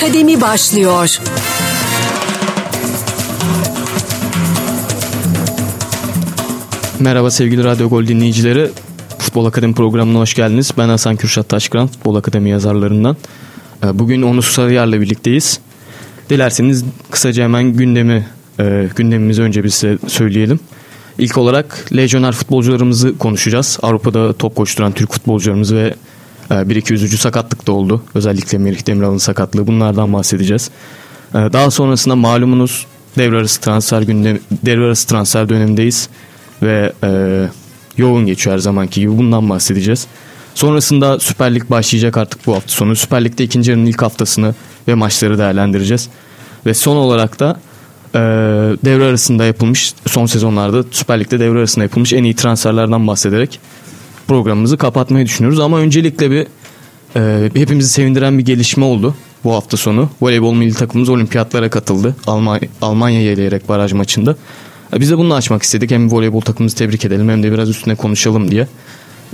Akademi başlıyor. Merhaba sevgili Radyo Gol dinleyicileri. Futbol Akademi programına hoş geldiniz. Ben Hasan Kürşat Taşkıran, Futbol Akademi yazarlarından. Ee, bugün Onur Sarıyar'la birlikteyiz. Dilerseniz kısaca hemen gündemi, e, gündemimizi önce bir size söyleyelim. İlk olarak lejyoner futbolcularımızı konuşacağız. Avrupa'da top koşturan Türk futbolcularımız ve bir iki üzücü sakatlık da oldu. Özellikle Merih Demiral'ın sakatlığı. Bunlardan bahsedeceğiz. E, daha sonrasında malumunuz devre arası transfer gündem, devre arası transfer dönemindeyiz ve e, yoğun geçiyor her zamanki gibi. Bundan bahsedeceğiz. Sonrasında Süper Lig başlayacak artık bu hafta sonu. Süper Lig'de ikinci yarının ilk haftasını ve maçları değerlendireceğiz. Ve son olarak da e, devre arasında yapılmış son sezonlarda Süper Lig'de devre arasında yapılmış en iyi transferlerden bahsederek programımızı kapatmayı düşünüyoruz. Ama öncelikle bir e, hepimizi sevindiren bir gelişme oldu bu hafta sonu. Voleybol milli takımımız olimpiyatlara katıldı. Almanya, Almanya'ya eleyerek baraj maçında. E, biz de bunu açmak istedik. Hem voleybol takımımızı tebrik edelim hem de biraz üstüne konuşalım diye.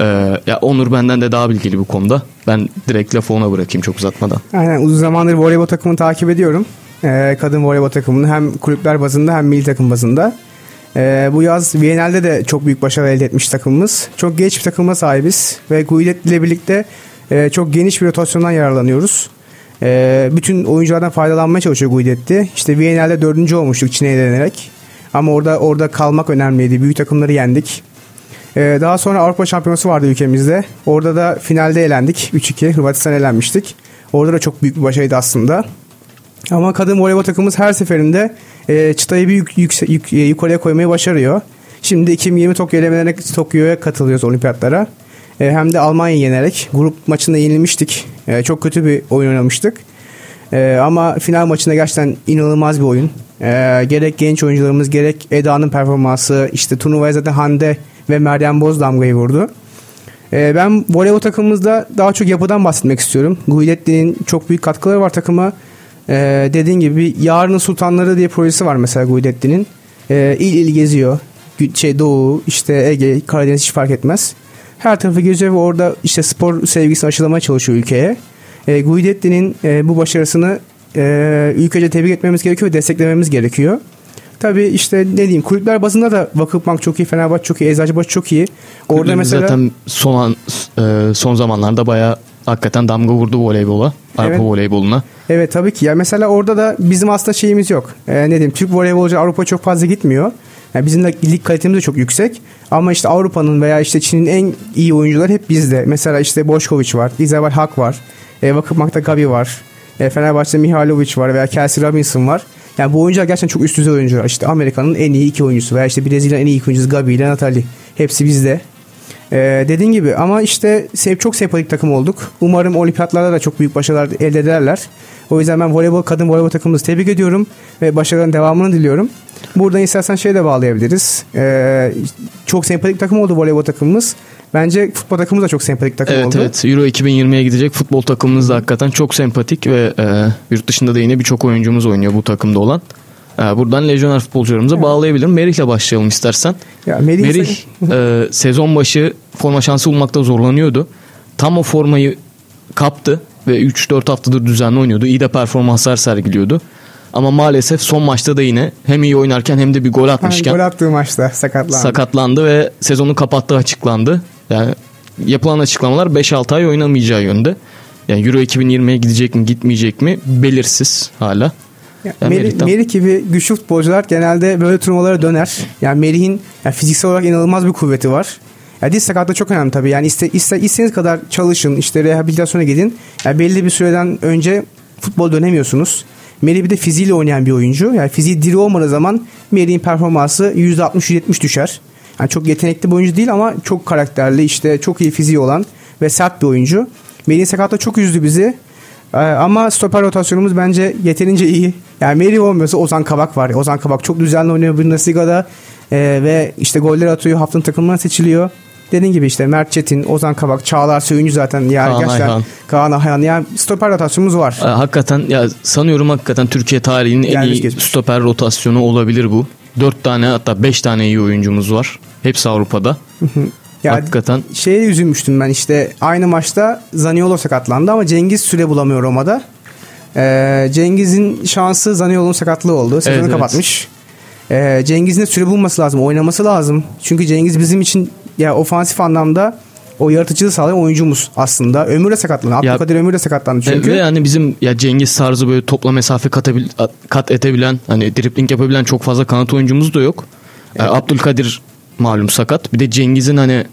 Ee, ya Onur benden de daha bilgili bu konuda. Ben direkt lafı ona bırakayım çok uzatmadan. Aynen uzun zamandır voleybol takımını takip ediyorum. Ee, kadın voleybol takımını hem kulüpler bazında hem milli takım bazında. Ee, bu yaz Viyana'da de çok büyük başarı elde etmiş takımımız. Çok genç bir takıma sahibiz ve Guidet ile birlikte e, çok geniş bir rotasyondan yararlanıyoruz. E, bütün oyunculardan faydalanmaya çalışıyor Guidet'ti. İşte Viyana'da dördüncü olmuştuk Çin'e eğlenerek. Ama orada orada kalmak önemliydi. Büyük takımları yendik. Ee, daha sonra Avrupa Şampiyonası vardı ülkemizde. Orada da finalde elendik. 3-2 Hırvatistan elenmiştik. Orada da çok büyük bir başarıydı aslında. Ama kadın voleybol takımımız her seferinde e, çıtayı bir yük, yük, yük, e, yukarıya koymayı başarıyor. Şimdi 2020 Tokyo elemelerine Tokyo'ya katılıyoruz olimpiyatlara. E, hem de Almanya'yı yenerek grup maçında yenilmiştik. E, çok kötü bir oyun oynamıştık. E, ama final maçında gerçekten inanılmaz bir oyun. E, gerek genç oyuncularımız gerek Eda'nın performansı işte turnuvaya zaten Hande ve Meryem Boz damgayı vurdu. E, ben voleybol takımımızda daha çok yapıdan bahsetmek istiyorum. Guidetti'nin çok büyük katkıları var takıma. E, dediğin gibi Yarının Sultanları diye projesi var mesela Guidetti'nin. E, il il geziyor. Şey, Doğu, işte Ege, Karadeniz hiç fark etmez. Her tarafı geziyor ve orada işte spor sevgisini aşılamaya çalışıyor ülkeye. E, Guidetti'nin e, bu başarısını e, ülkece tebrik etmemiz gerekiyor ve desteklememiz gerekiyor. Tabii işte ne diyeyim kulüpler bazında da Vakıfbank çok iyi, Fenerbahçe çok iyi, Eczacıbaşı çok iyi. Orada mesela zaten son an, e, son zamanlarda bayağı hakikaten damga vurdu voleybola, Avrupa evet. voleyboluna. Evet tabii ki. Ya mesela orada da bizim aslında şeyimiz yok. Ee, ne diyeyim Türk voleybolcu Avrupa çok fazla gitmiyor. Yani bizim de lig kalitemiz de çok yüksek. Ama işte Avrupa'nın veya işte Çin'in en iyi oyuncuları hep bizde. Mesela işte Boşkoviç var, Isabel Hak var, e, Vakıfbank'ta Gabi var, e, Fenerbahçe'de Mihailovic var veya Kelsey Robinson var. Yani bu oyuncular gerçekten çok üst düzey oyuncular. İşte Amerika'nın en iyi iki oyuncusu veya işte Brezilya'nın en iyi iki oyuncusu Gabi ile Natalie. Hepsi bizde. Ee, dediğin gibi ama işte çok sempatik takım olduk. Umarım olimpiyatlarda da çok büyük başarılar elde ederler. O yüzden ben voleybol, kadın voleybol takımımızı tebrik ediyorum ve başarıların devamını diliyorum. Buradan istersen şey de bağlayabiliriz. Ee, çok sempatik takım oldu voleybol takımımız. Bence futbol takımımız da çok sempatik takım evet, oldu. Evet evet. Euro 2020'ye gidecek futbol takımımız da hakikaten çok sempatik ve e, yurt dışında da yine birçok oyuncumuz oynuyor bu takımda olan. E, buradan lejyoner futbolcularımıza bağlayabilirim. Merih'le başlayalım istersen. Ya, Merih, Merih e, sezon başı forma şansı bulmakta zorlanıyordu. Tam o formayı kaptı ve 3-4 haftadır düzenli oynuyordu. İyi de performanslar sergiliyordu. Ama maalesef son maçta da yine hem iyi oynarken hem de bir gol atmışken. gol attığı maçta sakatlandı. Sakatlandı ve sezonu kapattığı açıklandı. Yani yapılan açıklamalar 5-6 ay oynamayacağı yönde. Yani Euro 2020'ye gidecek mi gitmeyecek mi belirsiz hala. Yani Merih, Merih gibi güçlü futbolcular genelde böyle turnuvalara döner. Yani Merih'in yani fiziksel olarak inanılmaz bir kuvveti var. Yani diz sakatlığı çok önemli tabii. Yani iste, iste, istediğiniz kadar çalışın, işte rehabilitasyona gidin. Yani belli bir süreden önce futbol dönemiyorsunuz. Merih bir de fiziğiyle oynayan bir oyuncu. Yani fiziği diri olmadığı zaman Merih'in performansı %60-70 düşer. Yani çok yetenekli bir oyuncu değil ama çok karakterli, işte çok iyi fiziği olan ve sert bir oyuncu. Merih'in sakatlığı çok üzdü bizi. Ee, ama stoper rotasyonumuz bence yeterince iyi. Yani Merih olmuyorsa Ozan Kabak var. Ozan Kabak çok düzenli oynuyor Bundesliga'da. Ee, ve işte goller atıyor. Haftanın takımına seçiliyor. Dediğin gibi işte Mert Çetin, Ozan Kabak, Çağlar Söyüncü zaten yani Kaan gerçekten Ayhan. Kaan Ayhan yani stoper rotasyonumuz var. Ee, hakikaten ya sanıyorum hakikaten Türkiye tarihinin en iyi geçmiş. stoper rotasyonu olabilir bu. Dört tane hatta beş tane iyi oyuncumuz var. Hepsi Avrupa'da. Ya Hakikaten. Şeye üzülmüştüm ben işte aynı maçta Zaniolo sakatlandı ama Cengiz süre bulamıyor Roma'da. Ee, Cengiz'in şansı Zaniolo'nun sakatlığı oldu. Sezonu Evet, evet. kapatmış. Ee, Cengiz'in de süre bulması lazım. Oynaması lazım. Çünkü Cengiz bizim için ya ofansif anlamda o yaratıcılığı sağlayan oyuncumuz aslında. Ömür de sakatlandı. Abdülkadir Ömür de sakatlandı çünkü. Ve yani bizim ya Cengiz tarzı böyle topla mesafe katabil, kat edebilen hani dribling yapabilen çok fazla kanat oyuncumuz da yok. Ee, Abdülkadir malum sakat. Bir de Cengiz'in hani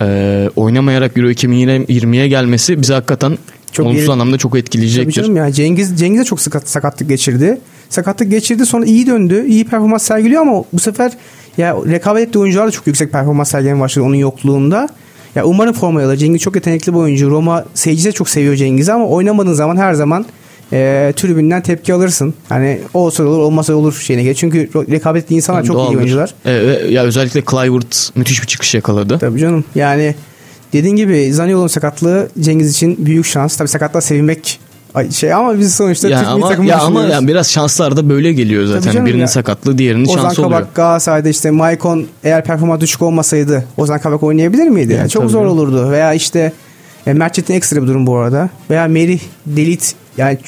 e, oynamayarak Euro 2020'ye gelmesi bize hakikaten Çok olumsuz iyi- anlamda çok Tabii etkileyecektir. canım ya Cengiz Cengiz de çok sakat, sakatlık geçirdi. Sakatlık geçirdi sonra iyi döndü. iyi performans sergiliyor ama bu sefer ya rekabet ettiği oyuncular da çok yüksek performans sergilemeye başladı onun yokluğunda. Ya umarım formayı alır. Cengiz çok yetenekli bir oyuncu. Roma seyirci de çok seviyor Cengiz'i ama oynamadığın zaman her zaman e, tribünden tepki alırsın. Hani olsa olur olmasa olur şeyine gelir. Çünkü ro- rekabet ettiği insanlar Yani çok iyi doğaldır. oyuncular. Evet, ve ya özellikle Clivert müthiş bir çıkış yakaladı. Tabii canım. Yani dediğin gibi Zaniolo'nun sakatlığı Cengiz için büyük şans. Tabii sakatlığa sevinmek ay- şey ama biz sonuçta Ya Türk ama takımı ya ama yani biraz şanslar da böyle geliyor zaten. Birinin ya. sakatlığı, diğerinin Ozan şansı oluyor. Kabak Galatasaray'da işte Maicon eğer performans düşük olmasaydı Ozan Kabak oynayabilir miydi? Yani Çok tabii zor olurdu. Veya işte e, Mert Çetin ekstra bir durum bu arada. Veya Merih Delit yani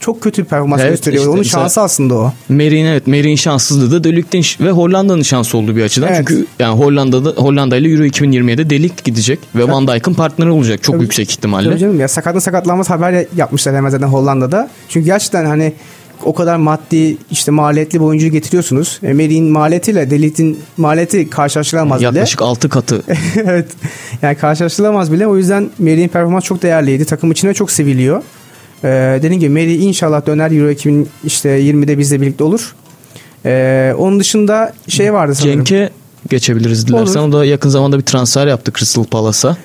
çok kötü bir performans Evet, gösteriyor. işte Onun şansı aslında o. Merih'in evet Merih'in şanssızlığı da Delik'ten ve Hollanda'nın şansı oldu bir açıdan. Evet. Çünkü yani Hollanda'da Hollanda ile Euro 2020'de Delik gidecek ve Van Dijk'ın partneri olacak çok Tabii- yüksek ihtimalle. Tabii canım ya sakatın sakatlanmaz haber yapmışlar hemen zaten Hollanda'da. Çünkü gerçekten hani o kadar maddi işte maliyetli bir oyuncuyu getiriyorsunuz. E, Merih'in maliyetiyle Delit'in maliyeti karşılaştırılamaz bile. Yaklaşık 6 katı. evet. Yani karşılaştırılamaz bile. O yüzden Merih'in performansı çok değerliydi. Takım içine çok seviliyor. Ee, dediğim gibi Merih inşallah döner Euro 2000 işte 20'de bizle birlikte olur. Ee, onun dışında şey vardı sanırım. Cenk'e geçebiliriz dilersen. Olur. O da yakın zamanda bir transfer yaptı Crystal Palace'a.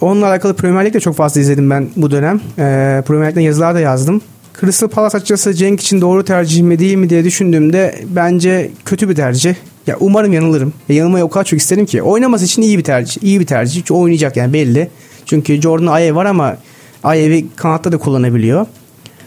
Onunla alakalı Premier Lig de çok fazla izledim ben bu dönem. Ee, Premier Lig'den yazılar da yazdım. Crystal Palace açıkçası Cenk için doğru tercih mi değil mi diye düşündüğümde bence kötü bir tercih. Ya umarım yanılırım. Ya yanılmayı o kadar çok isterim ki. Oynaması için iyi bir tercih. İyi bir tercih. Çünkü oynayacak yani belli. Çünkü Jordan Ayew var ama Ayew'i kanatta da kullanabiliyor.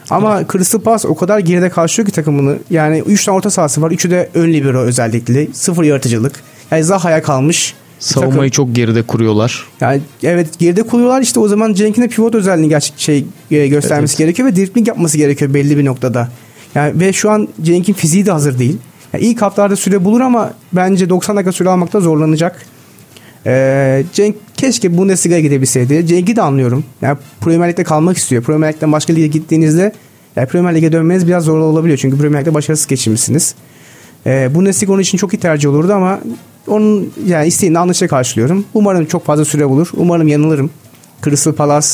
Ama Crystal Palace o kadar geride karşılıyor ki takımını. Yani 3 tane orta sahası var. 3'ü de ön libero özellikle. Sıfır yaratıcılık. Yani Zaha'ya kalmış. bir takım. Savunmayı çok geride kuruyorlar. Yani evet geride koyuyorlar işte o zaman Cenk'in pivot özelliğini gerçek şey e, göstermesi Evet. gerekiyor ve dribbling yapması gerekiyor belli bir noktada. Yani ve şu an Cenk'in fiziği de hazır değil. Yani ilk haftalarda süre bulur ama bence 90 dakika süre almakta zorlanacak. Ee, Cenk keşke Bundesliga'ya gidebilseydi. Cenk'i de anlıyorum. Yani Premier Lig'de kalmak istiyor. Premier Lig'den başka lige gittiğinizde yani Premier Lig'e dönmeniz biraz zor olabiliyor. Çünkü Premier Lig'de başarısız geçirmişsiniz. Ee, Bundesliga onun için çok iyi tercih olurdu ama onun yani isteğini anlayışla karşılıyorum. Umarım çok fazla süre bulur. Umarım yanılırım. Crystal Palace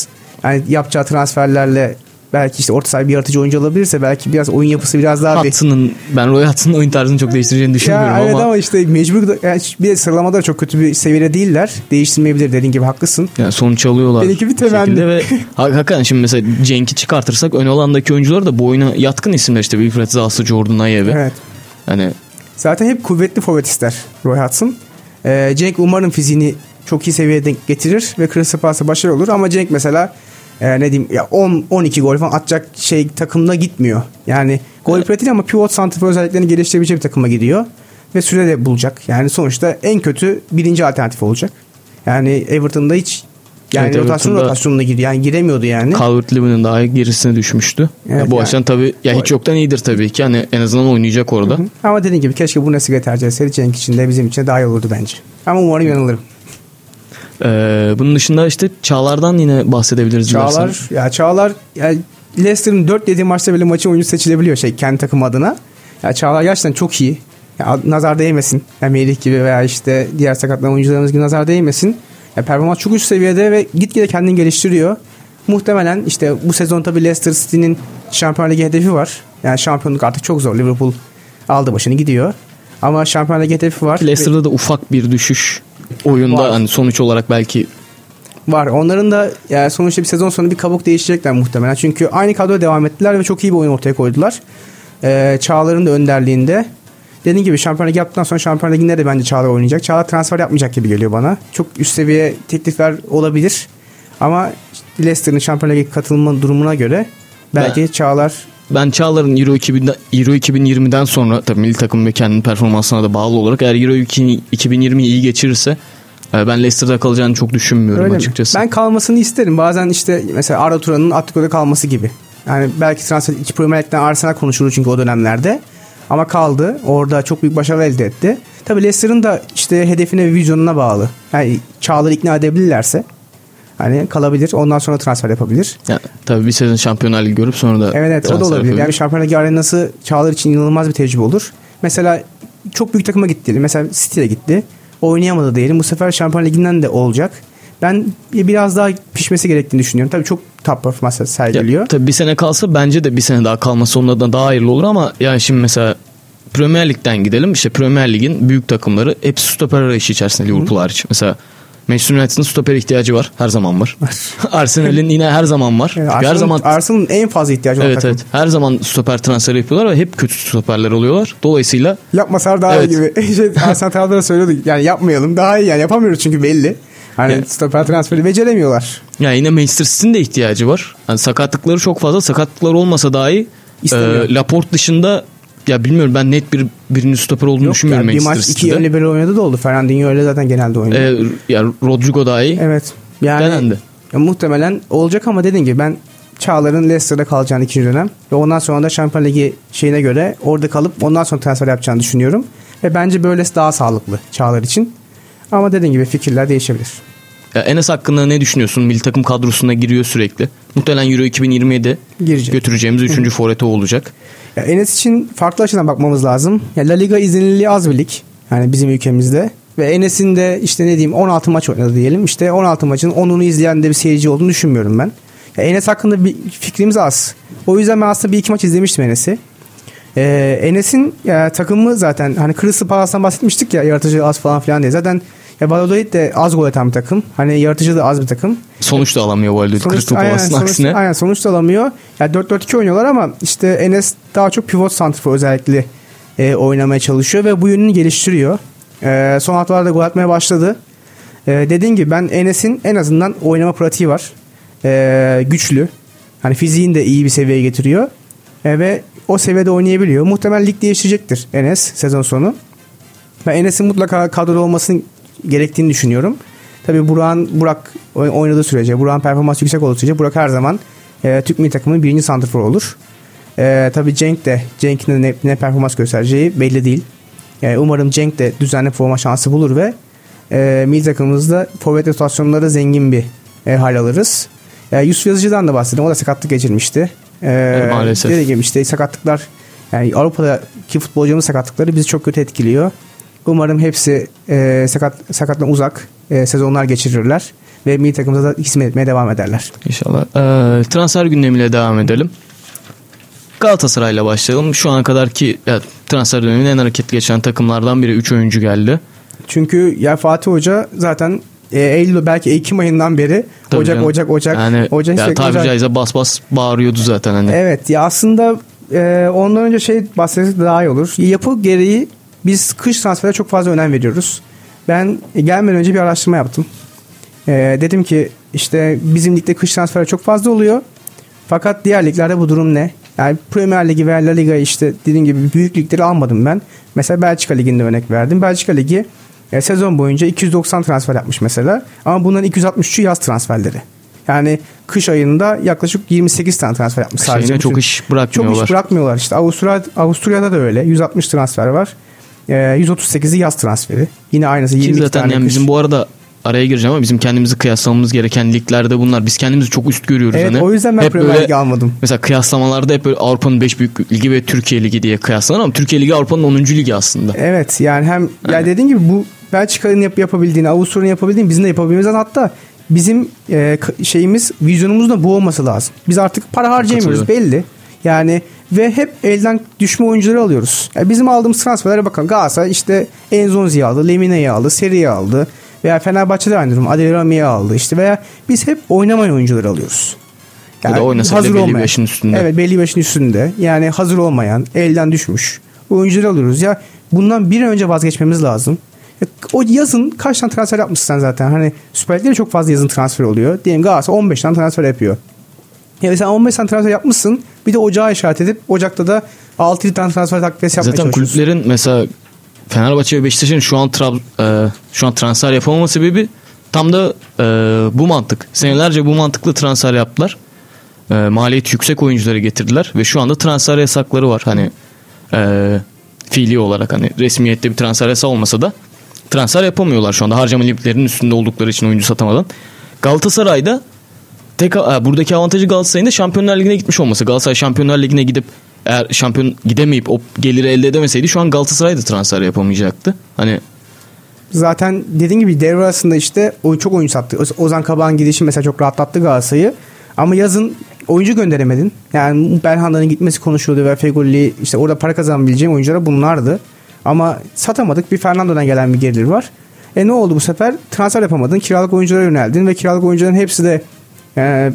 yani yapacağı transferlerle belki işte orta saha bir yaratıcı oyuncu alabilirse belki biraz oyun yapısı biraz daha Hudson'ın ben Roy Hudson'ın oyun tarzını çok değiştireceğini düşünmüyorum ya evet ama, ama, işte mecbur da- yani bir de sıralamada da çok kötü bir seviyede değiller. Değiştirmeyebilir dediğin gibi haklısın. yani sonuç alıyorlar. Bir şekilde temenni. ve ha- hakikaten şimdi mesela Cenk'i çıkartırsak ön alandaki oyuncular da bu oyuna yatkın isimler işte Wilfred Zaha, Jordan Ayew. Evet. Hani Zaten hep kuvvetli forvet ister Roy Hudson. Ee, Cenk umarım fiziğini çok iyi seviyede getirir ve Crystal Palace'a başarılı olur ama Cenk mesela e, ne diyeyim ya 10 12 gol falan atacak şey takımda gitmiyor. Yani gol Evet. pratiği ama pivot santrfor özelliklerini geliştirebilecek bir takıma gidiyor ve süre de bulacak. Yani sonuçta en kötü birinci alternatif olacak. Yani Everton'da hiç yani Evet, rotasyon rotasyonuna giriyor. Yani giremiyordu yani. Calvert-Lewin'in daha gerisine düşmüştü. Evet, Ya bu yani- açıdan tabii ya hiç yoktan iyidir tabii ki. Hani en azından oynayacak orada. Hı. Ama dediğim gibi keşke Bundesliga tercih etseydi Cenk için de bizim için de daha iyi olurdu bence. Ama umarım yanılırım. Ee, bunun dışında işte Çağlar'dan yine bahsedebiliriz dilersen. Çağlar ya Çağlar ya Leicester'ın 4 7 maçta bile maçın oyuncusu seçilebiliyor şey kendi takım adına. Ya Çağlar gerçekten çok iyi. Ya, nazar değmesin. Ya Melih gibi veya işte diğer sakatlanan oyuncularımız gibi nazar değmesin. Ya performans çok üst seviyede ve gitgide kendini geliştiriyor. Muhtemelen işte bu sezon tabii Leicester City'nin Şampiyonlar Ligi hedefi var. Yani şampiyonluk artık çok zor. Liverpool aldı başını gidiyor. Ama Şampiyonlar Ligi hedefi var. Leicester'da da ufak bir düşüş oyunda Var. hani sonuç olarak belki Var. Onların da yani sonuçta bir sezon sonu bir kabuk değişecekler muhtemelen. Çünkü aynı kadroya devam ettiler ve çok iyi bir oyun ortaya koydular. Ee, Çağlar'ın da önderliğinde. Dediğim gibi Şampiyonlar Ligi yaptıktan sonra Şampiyonlar Ligi'nde de bence Çağlar oynayacak. Çağlar transfer yapmayacak gibi geliyor bana. Çok üst seviye teklifler olabilir. Ama Leicester'ın Şampiyonlar Ligi katılma durumuna göre belki Ben- Çağlar ben Çağlar'ın Euro 2000'den Euro 2020'den sonra tabii milli takım ve kendinin performansına da bağlı olarak eğer Euro 2020'yi iyi geçirirse e, ben Leicester'da kalacağını çok düşünmüyorum Öyle mi? açıkçası. Ben kalmasını isterim. Bazen işte mesela Arda Turan'ın Atletico'da kalması gibi. Yani belki transfer iki Premier Lig'den Arsenal konuşuldu çünkü o dönemlerde. Ama kaldı. Orada çok büyük başarı elde etti. Tabii Leicester'ın da işte hedefine ve vizyonuna bağlı. Yani Çağlar'ı ikna edebilirlerse hani kalabilir. Ondan sonra transfer yapabilir. Ya, tabii bir sezon Şampiyonlar Ligi görüp sonra da Evet evet o da olabilir. Yapabilir. Yani Şampiyonlar Ligi arenası Çağlar için inanılmaz bir tecrübe olur. Mesela çok büyük takıma gitti. Mesela City'ye gitti. Oynayamadı diyelim. Bu sefer Şampiyonlar Ligi'nden de olacak. Ben biraz daha pişmesi gerektiğini düşünüyorum. Tabii çok top performans sergiliyor. Ya, tabii bir sene kalsa bence de bir sene daha kalması onlardan daha hayırlı olur ama yani şimdi mesela Premier Lig'den gidelim. İşte Premier Lig'in büyük takımları hepsi stoper arayışı içerisinde Liverpool hariç. Mesela Manchester United'ın stoper ihtiyacı var. Her zaman var. Arsenal'in yine her zaman var. Yani Arsenal, her zaman Arsenal'ın en fazla ihtiyacı evet, Evet. Her zaman stoper transferi yapıyorlar ve hep kötü stoperler oluyorlar. Dolayısıyla yapmasalar daha evet. iyi gibi. şey, Arsenal taraftarı söylüyordu. Yani yapmayalım daha iyi yani yapamıyoruz çünkü belli. Hani yani, stoper transferi beceremiyorlar. Ya yani yine Manchester City'nin de ihtiyacı var. Yani sakatlıkları çok fazla. Sakatlıklar olmasa dahi e, Laporte dışında ya bilmiyorum ben net bir birinci stoper olduğunu Yok düşünmüyorum ya, bir maç iki yönlü bir oynadı da oldu. Fernandinho öyle zaten genelde oynuyor. Ee, ya Rodrigo daha iyi. Evet. Yani Denendi. Ya, muhtemelen olacak ama dediğim gibi ben Çağlar'ın Leicester'da kalacağını ikinci dönem ve ondan sonra da Şampiyon Ligi şeyine göre orada kalıp ondan sonra transfer yapacağını düşünüyorum. Ve bence böylesi daha sağlıklı Çağlar için. Ama dediğim gibi fikirler değişebilir. Ya Enes hakkında ne düşünüyorsun? Milli takım kadrosuna giriyor sürekli. Muhtemelen Euro 2020'de Girecek. götüreceğimiz 3. forveti olacak. Ya Enes için farklı açıdan bakmamız lazım. Ya La Liga izlenilliği az bir lig. Yani bizim ülkemizde. Ve Enes'in de işte ne diyeyim 16 maç oynadı diyelim. İşte 16 maçın 10'unu izleyen de bir seyirci olduğunu düşünmüyorum ben. Ya Enes hakkında bir fikrimiz az. O yüzden ben aslında bir iki maç izlemiştim Enes'i. Ee, Enes'in ya, takımı zaten hani Crystal Palace'dan bahsetmiştik ya yaratıcı az falan filan diye. Zaten ya Valladolid de az gol atan bir takım. Hani yaratıcı da az bir takım. Sonuç da alamıyor Valladolid Crystal Palace'ın aksine. Aynen sonuç da alamıyor. Yani 4-4-2 oynuyorlar ama işte Enes daha çok pivot santrfor özellikle e, oynamaya çalışıyor ve bu yönünü geliştiriyor. E, son haftalarda gol atmaya başladı. E, dediğim gibi ben Enes'in en azından oynama pratiği var. E, güçlü. Hani fiziğini de iyi bir seviyeye getiriyor. E, ve o seviyede oynayabiliyor. Muhtemelen lig değiştirecektir Enes sezon sonu. Ben Enes'in mutlaka kadroda olmasını gerektiğini düşünüyorum. Tabii Burak'ın Burak oynadığı sürece, Burak'ın performansı yüksek olduğu sürece Burak her zaman e, Türk milli takımının birinci santrfor olur. E, tabii Cenk de, Cenk'in ne, ne performans göstereceği belli değil. E, umarım Cenk de düzenli forma şansı bulur ve e, milli takımımızda forvet rotasyonları zengin bir e, hal alırız. E, Yusuf Yazıcı'dan da bahsedelim. O da sakatlık geçirmişti. E, Maalesef. Dediğim işte sakatlıklar yani Avrupa'daki futbolcumuz sakatlıkları bizi çok kötü etkiliyor. Umarım hepsi e, sakat sakattan uzak e, sezonlar geçirirler ve milli takımımıza da hizmet etmeye devam ederler. İnşallah. Ee, transfer gündemiyle devam edelim. Galatasaray'la başlayalım. Şu ana kadar ki ya, transfer döneminin en hareketli geçen takımlardan biri 3 oyuncu geldi. Çünkü ya Fatih Hoca zaten e, Eylül belki Ekim ayından beri Tabii Ocak, canım. Ocak Ocak yani, Ocak ya, tabiri Ocak. caizse bas bas bağırıyordu zaten hani. Evet ya aslında e, ondan önce şey bahsetsek daha iyi olur. Yapı gereği biz kış transfere çok fazla önem veriyoruz. Ben gelmeden önce bir araştırma yaptım. Ee, dedim ki işte bizim ligde kış transferi çok fazla oluyor. Fakat diğer liglerde bu durum ne? Yani Premier Ligi veya La Liga işte dediğim gibi büyük ligleri almadım ben. Mesela Belçika Ligi'nde örnek verdim. Belçika Ligi e, sezon boyunca 290 transfer yapmış mesela. Ama bunların 263'ü yaz transferleri. Yani kış ayında yaklaşık 28 tane transfer yapmış sadece. Şeyine çok iş bırakmıyorlar. Çok iş bırakmıyorlar işte. Avusturya, Avusturya'da da öyle. 160 transfer var. 138'i ee, yaz transferi. Yine aynısı 20 zaten tane yani bizim bu arada araya gireceğim ama bizim kendimizi kıyaslamamız gereken liglerde bunlar. Biz kendimizi çok üst görüyoruz. Evet hani. o yüzden ben hep Premier Ligi almadım. Mesela kıyaslamalarda hep böyle Avrupa'nın 5 büyük ligi ve Türkiye Ligi diye kıyaslanır ama Türkiye Ligi Avrupa'nın 10. ligi aslında. Evet yani hem yani, yani dediğin gibi bu Belçika'nın yap, yapabildiğini, Avusturya'nın yapabildiğini bizim de yapabilmemizden hatta bizim e, şeyimiz, vizyonumuz da bu olması lazım. Biz artık para harcayamıyoruz belli. Yani ve hep elden düşme oyuncuları alıyoruz. Yani bizim aldığımız transferlere bakın. Galatasaray işte Enzonzi'yi aldı, Lemine'yi aldı, Seri'yi aldı. Veya Fenerbahçe'de aynı durum. Adel Rami'yi aldı. işte veya biz hep oynamayan oyuncuları alıyoruz. Yani ya da oynasa hazır belli olmayan. bir yaşın üstünde. Evet belli bir yaşın üstünde. Yani hazır olmayan, elden düşmüş oyuncuları alıyoruz. Ya bundan bir an önce vazgeçmemiz lazım. O yazın kaç tane transfer yapmışsın sen zaten? Hani Süper Lig'de çok fazla yazın transfer oluyor. Diyelim Galatasaray 15 tane transfer yapıyor. Yani sen 15 tane transfer yapmışsın. Bir de ocağı işaret edip Ocak'ta da 6 tane transfer takviyesi yapmaya Zaten kulüplerin mesela Fenerbahçe ve Beşiktaş'ın şu an tra- e, şu an transfer yapamama sebebi tam da e, bu mantık. Senelerce bu mantıklı transfer yaptılar. e, maliyet yüksek oyuncuları getirdiler ve şu anda transfer yasakları var. Hani e, fiili olarak hani resmiyette bir transfer yasağı olmasa da transfer yapamıyorlar şu anda harcama limitlerinin üstünde oldukları için oyuncu satamadan. Galatasaray'da tek buradaki avantajı Galatasaray'ın da Şampiyonlar Ligi'ne gitmiş olması. Galatasaray Şampiyonlar Ligi'ne gidip eğer şampiyon gidemeyip o geliri elde edemeseydi şu an Galatasaray da transfer yapamayacaktı. Hani zaten dediğim gibi devre arasında işte o çok oyuncu sattı. Ozan Kabak'ın gidişi mesela çok rahatlattı Galatasaray'ı. Ama yazın oyuncu gönderemedin. Yani Belhanda'nın gitmesi konuşuluyordu ve Fegoli işte orada para kazanabileceğim oyuncular bunlardı. Ama satamadık. Bir Fernando'dan gelen bir gelir var. E ne oldu bu sefer? Transfer yapamadın. Kiralık oyunculara yöneldin ve kiralık oyuncuların hepsi de e,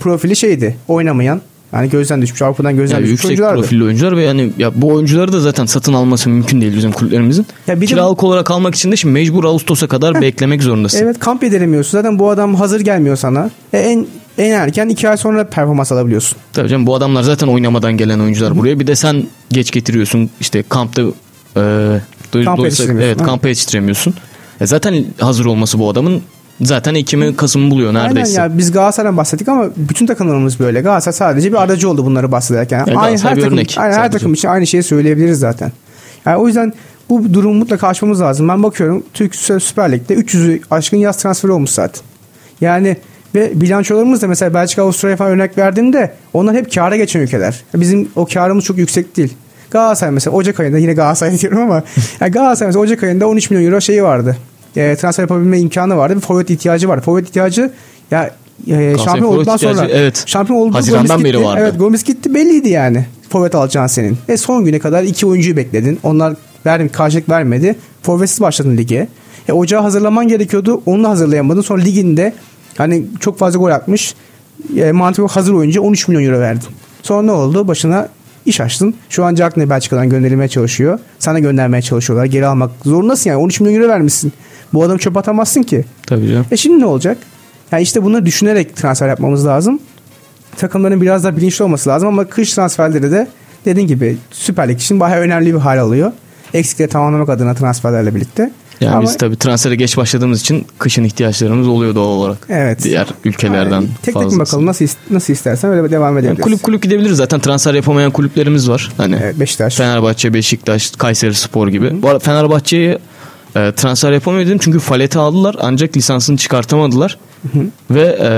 profili şeydi. Oynamayan. Yani gözden düşmüş. Avrupa'dan gözden yani düşmüş yüksek profilli oyuncular ve yani ya bu oyuncuları da zaten satın alması mümkün değil bizim kulüplerimizin. Ya bir Kiralık de... olarak almak için de şimdi mecbur Ağustos'a kadar Heh. beklemek zorundasın. Evet kamp edemiyorsun. Zaten bu adam hazır gelmiyor sana. E, en en erken iki ay sonra performans alabiliyorsun. Tabii canım bu adamlar zaten oynamadan gelen oyuncular buraya. Bir de sen geç getiriyorsun. işte kampta e, kamp yetiştiremiyorsun. Evet kampa yetiştiremiyorsun. E zaten hazır olması bu adamın zaten Ekim'i Kasım'ı buluyor neredeyse. Aynen ya biz Galatasaray'dan bahsettik ama bütün takımlarımız böyle. Galatasaray sadece bir aracı oldu bunları bahsederken. Yani aynı her takım, örnek, aynı her takım için aynı şeyi söyleyebiliriz zaten. Yani o yüzden bu durumu mutlaka aşmamız lazım. Ben bakıyorum Türk Süper Lig'de 300'ü aşkın yaz transferi olmuş zaten. Yani ve bilançolarımız da mesela Belçika, Avustralya falan örnek verdiğimde onlar hep kâra geçen ülkeler. Bizim o kârımız çok yüksek değil. Galatasaray mesela Ocak ayında yine Galatasaray diyorum ama yani Galatasaray mesela Ocak ayında 13 milyon euro şeyi vardı. E, transfer yapabilme imkanı vardı. Bir forvet ihtiyacı vardı. Forvet ihtiyacı ya e, şampiyon olduktan sonra evet. şampiyon oldu. Haziran'dan beri vardı. Evet Gomis gitti belliydi yani. Forvet alacağın senin. Ve son güne kadar iki oyuncuyu bekledin. Onlar verdim karşılık vermedi. Forvetsiz başladın lige. E, ocağı hazırlaman gerekiyordu. Onu da hazırlayamadın. Sonra liginde hani çok fazla gol atmış. E, mantıklı hazır oyuncu 13 milyon euro verdin. Sonra ne oldu? Başına iş açtın. Şu an Cagney Belçika'dan gönderilmeye çalışıyor. Sana göndermeye çalışıyorlar. Geri almak zorundasın yani. 13 milyon euro vermişsin. Bu adamı çöp atamazsın ki. Tabii canım. E şimdi ne olacak? Yani işte bunları düşünerek transfer yapmamız lazım. Takımların biraz daha bilinçli olması lazım ama kış transferleri de dediğin gibi Süper Lig için bayağı önemli bir hal alıyor. Eksikleri tamamlamak adına transferlerle birlikte. Yani Ama, biz tabii transfere geç başladığımız için kışın ihtiyaçlarımız oluyor doğal olarak. Evet. Diğer ülkelerden yani, Tek tek bakalım nasıl nasıl istersen öyle devam edebiliriz. Yani kulüp kulüp gidebiliriz. Zaten transfer yapamayan kulüplerimiz var. Hani evet, Beşiktaş. Fenerbahçe, Beşiktaş, Kayseri Spor gibi. Hı. Bu arada Fenerbahçe'yi e, transfer yapamıyor dedim çünkü Falet'i aldılar ancak lisansını çıkartamadılar. Hı hı. Ve e,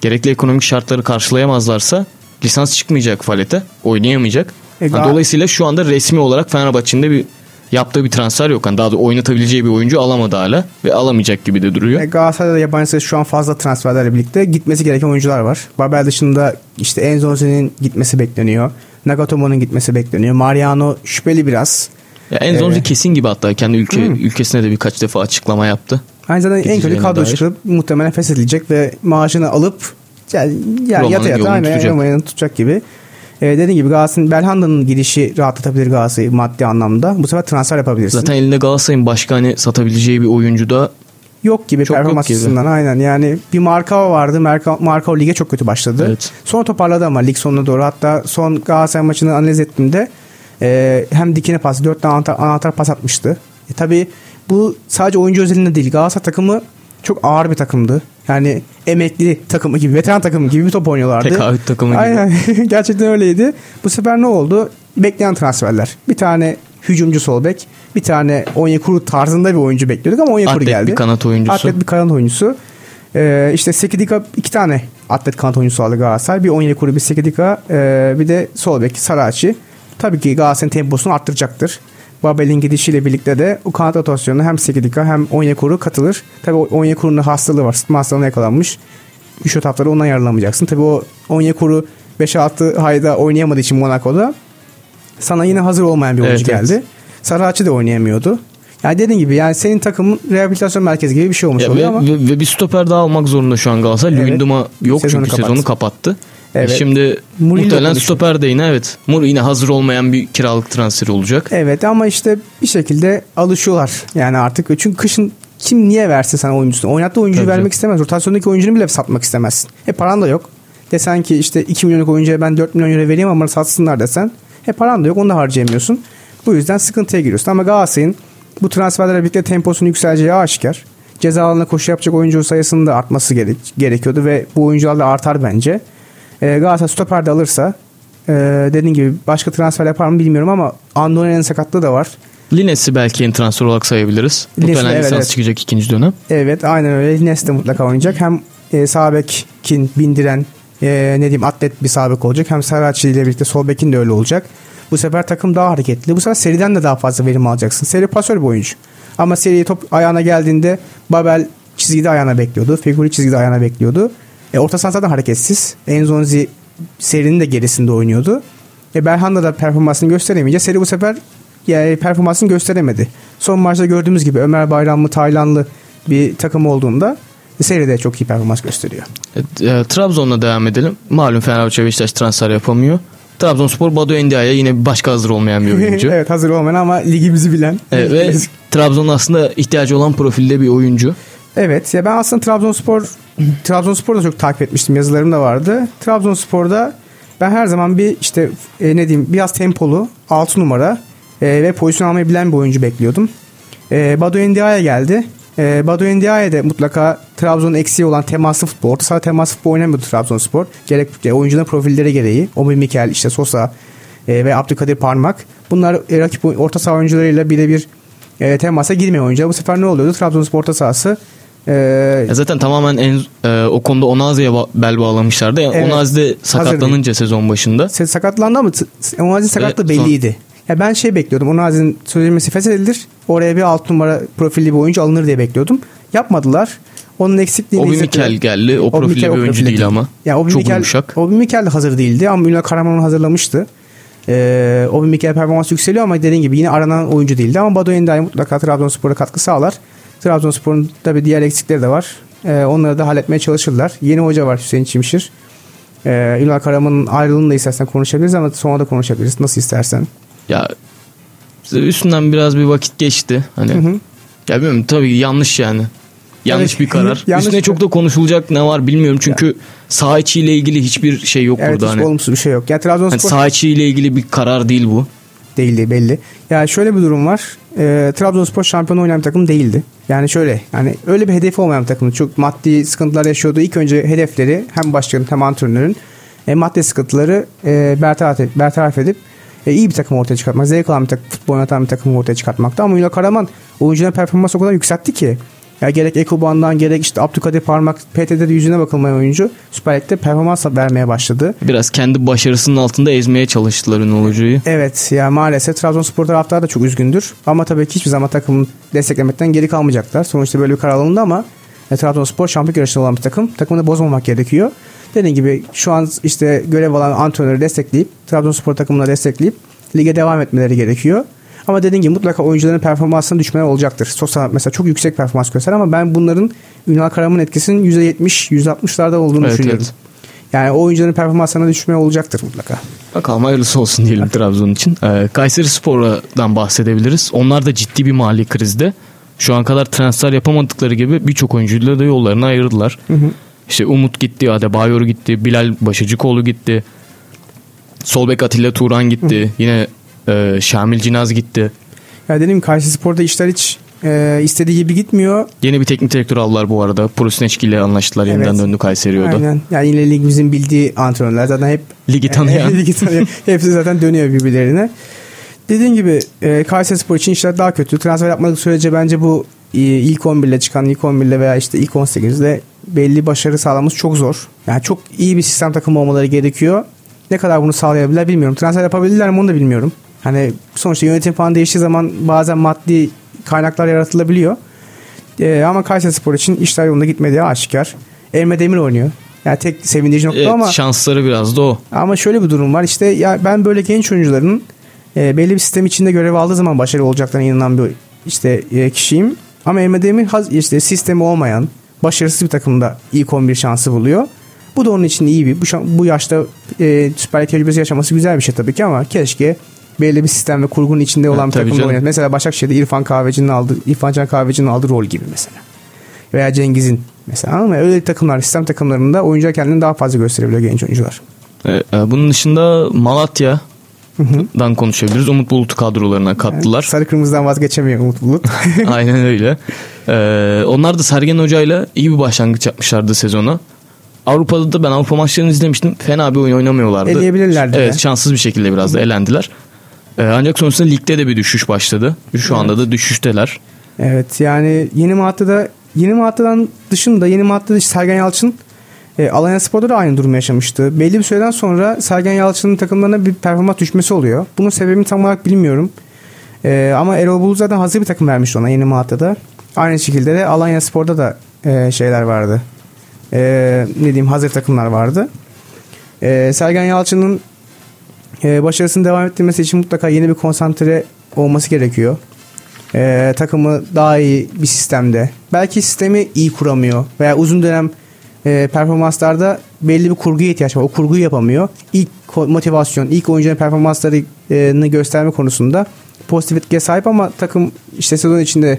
gerekli ekonomik şartları karşılayamazlarsa lisans çıkmayacak Falet'e. Oynayamayacak. E, yani dolayısıyla şu anda resmi olarak Fenerbahçe'nin de bir yaptığı bir transfer yok. Yani daha da oynatabileceği bir oyuncu alamadı hala ve alamayacak gibi de duruyor. E, Galatasaray'da yabancı şu an fazla transferlerle birlikte gitmesi gereken oyuncular var. Babel dışında işte Enzonzi'nin gitmesi bekleniyor. Nagatomo'nun gitmesi bekleniyor. Mariano şüpheli biraz. Ya Enzonzi ee, kesin gibi hatta kendi ülke hı. ülkesine de birkaç defa açıklama yaptı. Aynı zamanda en kötü kadro çıkıp muhtemelen feshedilecek ve maaşını alıp yani, yani yata yata aynı Roma'nın tutacak gibi. Ee, dediğim gibi Galatasaray'ın Belhanda'nın gidişi rahatlatabilir Galatasaray'ı maddi anlamda. Bu sefer transfer yapabilirsin. Zaten elinde Galatasaray'ın başka hani satabileceği bir oyuncu da yok gibi çok performans yok gibi. aynen. Yani bir Marka vardı. Marka, Marka lige çok kötü başladı. Evet. Sonra toparladı ama lig sonuna doğru. Hatta son Galatasaray maçını analiz ettiğimde e, hem dikine pas, dört tane anahtar, anahtar pas atmıştı. E, tabii bu sadece oyuncu özelinde değil. Galatasaray takımı çok ağır bir takımdı. Yani emekli takımı gibi, veteran takımı gibi bir top oynuyorlardı. Tekahüt takımı gibi. Aynen. Gerçekten öyleydi. Bu sefer ne oldu? Bekleyen transferler. Bir tane hücumcu sol bek, bir tane Onyekuru tarzında bir oyuncu bekliyorduk ama Onyekuru geldi. Atlet bir kanat oyuncusu. Atlet bir kanat oyuncusu. Ee, işte Sekidika iki tane atlet kanat oyuncusu aldı Galatasaray. Bir Onyekuru, bir Sekidika, ee, bir de sol bek Saraçi. Tabii ki Galatasaray'ın temposunu arttıracaktır. Babel'in gidişiyle birlikte de o kanat rotasyonuna hem Sekidika hem Onyekuru katılır. Tabii Onyekuru'nun hastalığı var. Sıtma hastalığına yakalanmış. Üç etapları ondan yararlanamayacaksın. Tabii o Onyekuru 5-6 ayda oynayamadığı için Monaco'da sana yine hazır olmayan bir oyuncu evet, geldi. Evet. Sarıhaç'ı da oynayamıyordu. Yani dediğin gibi yani senin takımın rehabilitasyon merkezi gibi bir şey olmuş ya oluyor ve, ama. Ve, ve bir stoper daha almak zorunda şu an Galatasaray. Evet. Luyendama yok sezonu çünkü kapattı. sezonu kapattı. Evet. Şimdi Mourinho muhtemelen stoper de yine evet. Mur yine hazır olmayan bir kiralık transferi olacak. Evet ama işte bir şekilde alışıyorlar. Yani artık çünkü kışın kim niye versin sana oyuncusunu? Oynattığı oyuncuyu Tabii vermek istemez. Rotasyondaki oyuncunu bile satmak istemezsin. E paran da yok. Desen ki işte 2 milyonluk oyuncuya ben 4 milyon euro vereyim ama satsınlar desen. E paran da yok onu da harcayamıyorsun. Bu yüzden sıkıntıya giriyorsun. Ama Galatasaray'ın bu transferlerle birlikte temposunun yükseleceği aşikar. Ceza alanına koşu yapacak oyuncu sayısının da artması gerek, gerekiyordu ve bu oyuncularla artar bence. E, Galatasaray stoper de alırsa e, dediğim gibi başka transfer yapar mı bilmiyorum ama Andonia'nın sakatlığı da var. Lines'i belki yeni transfer olarak sayabiliriz. Lines'i, Muhtemelen evet, lisans evet. çıkacak ikinci dönem. Evet aynen öyle. Lines de mutlaka oynayacak. Hem e, sağ bekin bindiren e, ne diyeyim atlet bir sağ bek olacak. Hem Serhatçı ile birlikte sol bekin de öyle olacak. Bu sefer takım daha hareketli. Bu sefer seriden de daha fazla verim alacaksın. Seri pasör bir oyuncu. Ama seriye top ayağına geldiğinde Babel çizgide ayağına bekliyordu. Figuri çizgide ayağına bekliyordu. E, orta saha zaten hareketsiz. Enzonzi serinin de gerisinde oynuyordu. E, Belhanda da performansını gösteremeyince seri bu sefer yani performansını gösteremedi. Son maçta gördüğümüz gibi Ömer Bayramlı, Taylanlı bir takım olduğunda seride çok iyi performans gösteriyor. Evet, e, Trabzon'la devam edelim. Malum Fenerbahçe Beşiktaş transfer yapamıyor. Trabzonspor Badu Endia'ya yine başka hazır olmayan bir oyuncu. evet hazır olmayan ama ligimizi bilen. Evet, ve Trabzon'un aslında ihtiyacı olan profilde bir oyuncu. Evet ya ben aslında Trabzonspor Trabzonspor'da çok takip etmiştim yazılarım da vardı. Trabzonspor'da ben her zaman bir işte e, ne diyeyim biraz tempolu 6 numara e, ve pozisyon almayı bilen bir oyuncu bekliyordum. E, Badu Endia'ya geldi. E, Badu Endia'ya da mutlaka Trabzon'un eksiği olan temaslı futbol. Orta saha temaslı futbol oynamıyordu Trabzonspor. Gerek e, oyuncuların profilleri gereği. Obi Mikel, işte Sosa e, ve Abdülkadir Parmak. Bunlar e, rakip orta saha oyuncularıyla birebir e, temasa girmiyor oyuncular. Bu sefer ne oluyordu? Trabzonspor orta sahası e, Ya zaten tamamen en, e, o konuda Onazi'ye bel bağlamışlardı. Yani Evet. Onazi de sakatlanınca sezon başında. Se- sakatlandı ama Onaz'ın sakatlığı son- belliydi. Ya ben şey bekliyordum. Onaz'ın sözleşmesi feshedilir. Oraya bir alt numara profilli bir oyuncu alınır diye bekliyordum. Yapmadılar. Onun eksikliğini Obi. Mikel geldi. O Obi profilde Mikel bir oyuncu değil ama. Ya Obi Çok Mikel, yumuşak. Obi Mikel de hazır değildi ama Ünal Karaman hazırlamıştı. Ee, Obi Mikel performans yükseliyor ama dediğin gibi yine aranan oyuncu değildi. Ama Badu Endia'ya mutlaka Trabzonspor'a katkı sağlar. Trabzonspor'un tabii diğer eksikleri de var. Ee, onları da halletmeye çalışırlar. Yeni hoca var Hüseyin Çimşir. Ee, Ünal Karaman'ın ayrılığını da istersen konuşabiliriz ama sonra da konuşabiliriz. Nasıl istersen. Ya üstünden biraz bir vakit geçti. Hani Hı hı. ya bilmiyorum tabii yanlış yani. Yanlış Evet. bir karar. Yanlış Üstüne bir- çok da konuşulacak ne var bilmiyorum. Çünkü saha içiyle ilgili hiçbir şey yok Evet burada. hiç Hani. olumsuz bir şey yok. Ya Hani Trabzonspor saha içiyle ilgili bir karar değil bu. Değildi belli. Ya şöyle bir durum var. Ee, Trabzonspor şampiyon oynayan bir takım değildi. Yani şöyle yani öyle bir hedefi olmayan bir takım. Çok maddi sıkıntılar yaşıyordu. İlk önce hedefleri hem başkanın hem antrenörün e, maddi sıkıntıları e, bertaraf, edip, bertaraf edip e, iyi bir takım ortaya çıkartmak. Zevk alan bir takım, futbol oynatan bir takım ortaya çıkartmakta. Ama Ünal Karaman oyuncuların performansı o kadar yükseltti ki. Ya gerek Ekoban'dan gerek işte Abdülkadir Parmak PTT'de yüzüne bakılmayan oyuncu Süper Lig'de performans vermeye başladı. Biraz kendi başarısının altında ezmeye çalıştılar Ünal Hoca'yı. Evet ya maalesef Trabzonspor taraftarı da çok üzgündür. Ama tabii ki hiçbir zaman takımın desteklemekten geri kalmayacaklar. Sonuçta böyle bir karar alındı ama e, Trabzonspor şampiyon yarışında olan bir takım. Takımını bozmamak gerekiyor. Dediğim gibi şu an işte görev alan antrenörü destekleyip Trabzonspor takımına destekleyip lige devam etmeleri gerekiyor. Ama dediğim gibi mutlaka oyuncuların performansının düşmeler olacaktır. Sosa mesela çok yüksek performans gösterir ama ben bunların Ünal Karaman'ın etkisinin %70, %60'larda olduğunu Evet, düşünüyorum. evet. Yani o oyuncuların performanslarına düşme olacaktır mutlaka. Bakalım hayırlısı olsun diyelim Trabzon için. Ee, Kayseri Spor'dan bahsedebiliriz. Onlar da ciddi bir mali krizde. Şu an kadar transfer yapamadıkları gibi birçok oyuncuyla da yollarını ayırdılar. İşte Umut gitti, Adebayor gitti, Bilal Başıcıkoğlu gitti. Solbek Atilla Turan gitti. Yine e, Şamil Cinaz gitti. Ya gibi Kayseri Spor'da işler hiç e, istediği gibi gitmiyor. Yeni bir teknik direktör aldılar bu arada. Prusneçki ile anlaştılar. Yeniden Evet. döndü Kayseri o da. Aynen. Yani yine ligimizin bildiği antrenörler zaten hep Ligi tanıyan. Ligi tanıyan. Hepsi zaten dönüyor birbirlerine. Dediğim gibi e, Kayseri Spor için işler daha kötü. Transfer yapmadık sürece bence bu e, ilk 11 ile çıkan ilk 11 ile veya işte ilk 18 ile belli başarı sağlamamız çok zor. Yani çok iyi bir sistem takımı olmaları gerekiyor. Ne kadar bunu sağlayabilirler bilmiyorum. Transfer yapabilirler mi onu da bilmiyorum. Hani sonuçta yönetim falan değiştiği zaman bazen maddi kaynaklar yaratılabiliyor. E, ama Kayseri Spor için işler yolunda gitmediği aşikar. Elme Demir oynuyor. Yani tek sevindirici nokta Evet, ama şansları biraz da o. ama şöyle bir durum var işte ya ben böyle genç oyuncuların e, belli bir sistem içinde görev aldığı zaman başarılı olacaklarına inanan bir işte e, kişiyim. Ama Emre Demir işte sistemi olmayan başarısız bir takımda ilk 11 şansı buluyor. Bu da onun için iyi bir bu, bu yaşta e, Süper Lig tecrübesi yaşaması güzel bir şey tabii ki ama keşke belli bir sistem ve kurgunun içinde olan Ha, bir takımda oynat. Mesela Başakşehir'de İrfan Kahveci'nin aldığı İrfan Can Kahveci'nin aldığı rol gibi mesela. Veya Cengiz'in mesela ama öyle takımlar sistem takımlarında oyuncular kendini daha fazla gösterebiliyor genç oyuncular. Ee, e, bunun dışında Malatya'dan konuşabiliriz. Umut Bulut'u kadrolarına kattılar. Sarı kırmızıdan vazgeçemiyor Umut Bulut. Aynen öyle. Ee, onlar da Sergen Hoca'yla iyi bir başlangıç yapmışlardı sezona. Avrupa'da da ben Avrupa maçlarını izlemiştim. Fena bir oyun oynamıyorlardı. Eleyebilirlerdi Evet de. şanssız bir şekilde biraz da elendiler. Ee, ancak sonrasında ligde de bir düşüş başladı. Şu anda da düşüşteler. Evet yani yeni Malatya'da yeni Malatya'dan dışında yeni Malatya'da Sergen Yalçın e, Alanya Spor'da da aynı durumu yaşamıştı. Belli bir süreden sonra Sergen Yalçın'ın takımlarına bir performans düşmesi oluyor. Bunun sebebini tam olarak bilmiyorum. E, ama Erol Bulut zaten hazır bir takım vermişti ona yeni Malatya'da. Aynı şekilde de Alanya Spor'da da e, şeyler vardı. E, ne diyeyim hazır takımlar vardı. E, Sergen Yalçın'ın e, başarısını devam ettirmesi için mutlaka yeni bir konsantre olması gerekiyor. E, takımı daha iyi bir sistemde. Belki sistemi iyi kuramıyor veya uzun dönem e, performanslarda belli bir kurguya ihtiyaç var. O kurguyu yapamıyor. İlk motivasyon, ilk oyuncunun performanslarını gösterme konusunda pozitif etkiye sahip ama takım işte sezon içinde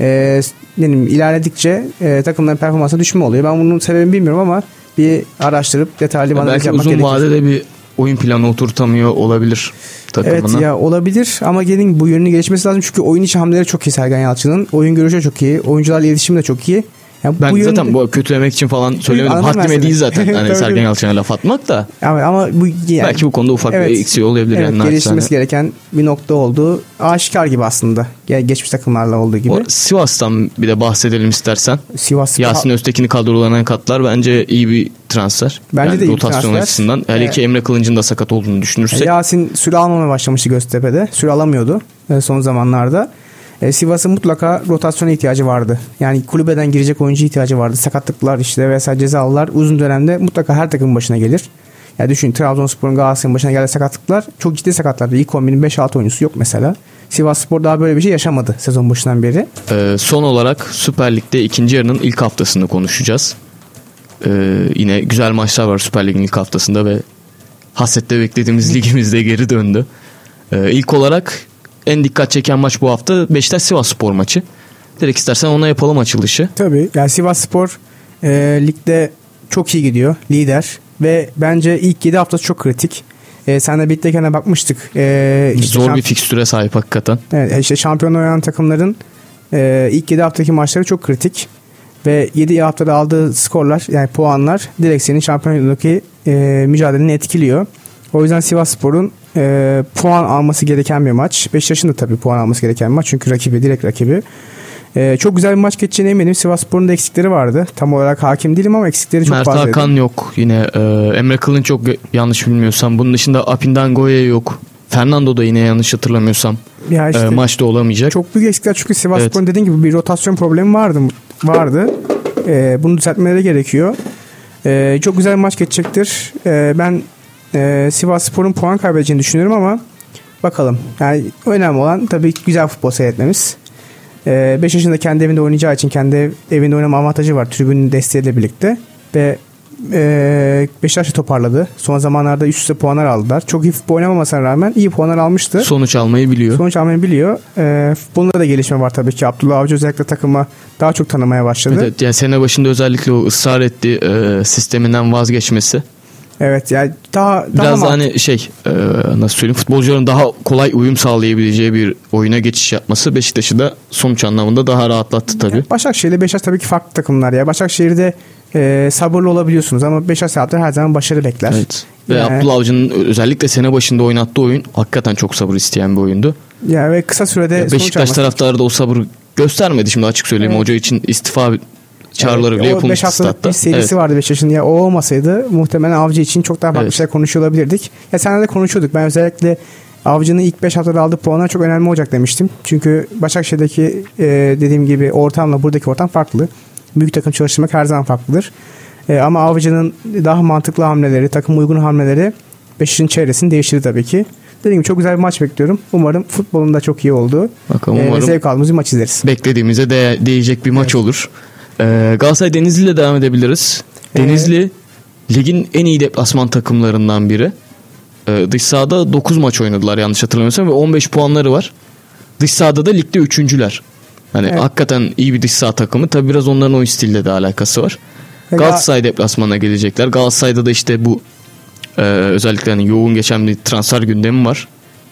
e, diyeyim, ilerledikçe e, takımların performansı düşme oluyor. Ben bunun sebebini bilmiyorum ama bir araştırıp detaylı bir analiz Belki yapmak uzun gerekir. vadede bir oyun planı oturtamıyor olabilir takımına. Evet ya olabilir ama gelin bu yönünü gelişmesi lazım çünkü oyun içi hamleleri çok iyi Sergen Yalçın'ın. Oyun görüşü çok iyi. Oyuncularla iletişimi de çok iyi. Yani Ben bu yönde- zaten bu kötülemek için falan söylemedim. Haddime değil zaten hani Sergen. Yalçın'a laf atmak da. ama, ama bu yani, belki bu konuda ufak Evet. bir eksiği olabilir. evet, yani geliştirmesi gereken bir nokta oldu. Aşikar gibi aslında. Ge- Geçmiş takımlarla olduğu gibi. O Sivas'tan bir de bahsedelim istersen. Sivas Yasin Öztekin'i kadrolarına katlar bence iyi bir transfer. Bence Yani de iyi bir rotasyon transfer. açısından. Hele Evet. ki Emre Kılınç'ın da sakat olduğunu düşünürsek. Yasin süre almamaya başlamıştı Göztepe'de. Süre alamıyordu e, son zamanlarda. E, Sivas'ın mutlaka rotasyona ihtiyacı vardı. Yani kulübeden girecek oyuncu ihtiyacı vardı. Sakatlıklar işte vesaire cezalılar uzun dönemde mutlaka her takımın başına gelir. Yani düşün Trabzonspor'un Galatasaray'ın başına geldi sakatlıklar. Çok ciddi sakatlardı. İlk 11'in 5-6 oyuncusu yok mesela. Sivas Spor daha böyle bir şey yaşamadı sezon başından beri. Ee, son olarak Süper Lig'de ikinci yarının ilk haftasını konuşacağız. Ee, yine güzel maçlar var Süper Lig'in ilk haftasında ve hasette beklediğimiz ligimizde geri döndü. Ee, ilk olarak en dikkat çeken maç bu hafta Beşiktaş Sivas Spor maçı. Direkt istersen ona yapalım açılışı. Tabii. Yani Sivas Spor e, ligde çok iyi gidiyor. Lider. Ve bence ilk 7 haftası çok kritik. E, sen de birlikteyken bakmıştık. E, işte Zor şamp- bir fikstüre sahip hakikaten. Evet işte şampiyon oynayan takımların e, ilk 7 haftaki maçları çok kritik. Ve 7 haftada aldığı skorlar yani puanlar direkt senin şampiyonluktaki e, mücadeleni etkiliyor. O yüzden Sivas Spor'un e, puan alması gereken bir maç. Beşiktaş'ın da tabii puan alması gereken bir maç. Çünkü rakibi direkt rakibi. E, çok güzel bir maç geçeceğine eminim. Sivas Spor'un da eksikleri vardı. Tam olarak hakim değilim ama eksikleri çok Mert fazlaydı. Hakan yok. Yine e, Emre Kılınç yok yanlış bilmiyorsam. Bunun dışında Apindangoye yok. Fernando da yine yanlış hatırlamıyorsam Ya e, işte maçta olamayacak. Çok büyük eksikler çünkü Sivas Evet. Spor'un dediğin gibi bir rotasyon problemi vardı. vardı. Ee, bunu düzeltmeleri gerekiyor. Ee, çok güzel bir maç geçecektir. Ee, ben e, Sivas Spor'un puan kaybedeceğini düşünüyorum ama bakalım. Yani önemli olan tabii güzel futbol seyretmemiz. Ee, 5 yaşında kendi evinde oynayacağı için kendi ev- evinde oynama avantajı var tribünün desteğiyle birlikte. Ve e, Beşiktaş toparladı. Son zamanlarda üst üste puanlar aldılar. Çok iyi futbol oynamamasına rağmen iyi puanlar almıştı. Sonuç almayı biliyor. Sonuç almayı biliyor. Ee, futbolunda da gelişme var tabii ki. Abdullah Avcı özellikle takıma daha çok tanımaya başladı. Evet, Evet, yani sene başında özellikle o ısrar ettiği e, sisteminden vazgeçmesi. Yani daha, daha Biraz da mant- hani şey e, nasıl söyleyeyim futbolcuların daha kolay uyum sağlayabileceği bir oyuna geçiş yapması Beşiktaş'ı da sonuç anlamında daha rahatlattı tabii. Başakşehir ile Beşiktaş tabii ki farklı takımlar ya. Başakşehir'de e, sabırlı olabiliyorsunuz ama Beşiktaş taraftarı her zaman başarı bekler. Evet. Ve Yani- Abdullah Avcı'nın özellikle sene başında oynattığı oyun hakikaten çok sabır isteyen bir oyundu. Ya ve kısa sürede Ya sonuç Beşiktaş taraftarı da o sabır göstermedi şimdi açık söyleyeyim. Evet. Hoca için istifa çağrıları bile Evet, o yapılmış beş haftalık statta. bir serisi Evet. vardı Beşiktaş'ın. Ya o olmasaydı muhtemelen Avcı için çok daha farklı Evet. şeyler konuşuyor olabilirdik. Ya senle de konuşuyorduk. Ben özellikle Avcı'nın ilk 5 haftada aldığı puanlar çok önemli olacak demiştim. Çünkü Başakşehir'deki e, dediğim gibi ortamla buradaki ortam farklı. Büyük takım çalıştırmak her zaman farklıdır. E, ama Avcı'nın daha mantıklı hamleleri, takım uygun hamleleri Beşiktaş'ın çevresini değiştirdi tabii ki. Dediğim gibi çok güzel bir maç bekliyorum. Umarım futbolun da çok iyi olduğu Bakalım e, umarım zevk aldığımız bir maç izleriz. beklediğimize de değecek bir maç olur. Ee, Galatasaray Denizli ile devam edebiliriz. Denizli ligin en iyi deplasman takımlarından biri. Ee, dış sahada 9 maç oynadılar yanlış hatırlamıyorsam ve 15 puanları var. Dış sahada da ligde üçüncüler. Hani Evet. hakikaten iyi bir dış saha takımı. Tabi biraz onların oyun stiliyle de alakası var. Ve Galatasaray deplasmana gelecekler. Galatasaray'da da işte bu e, özellikle hani yoğun geçen bir transfer gündemi var.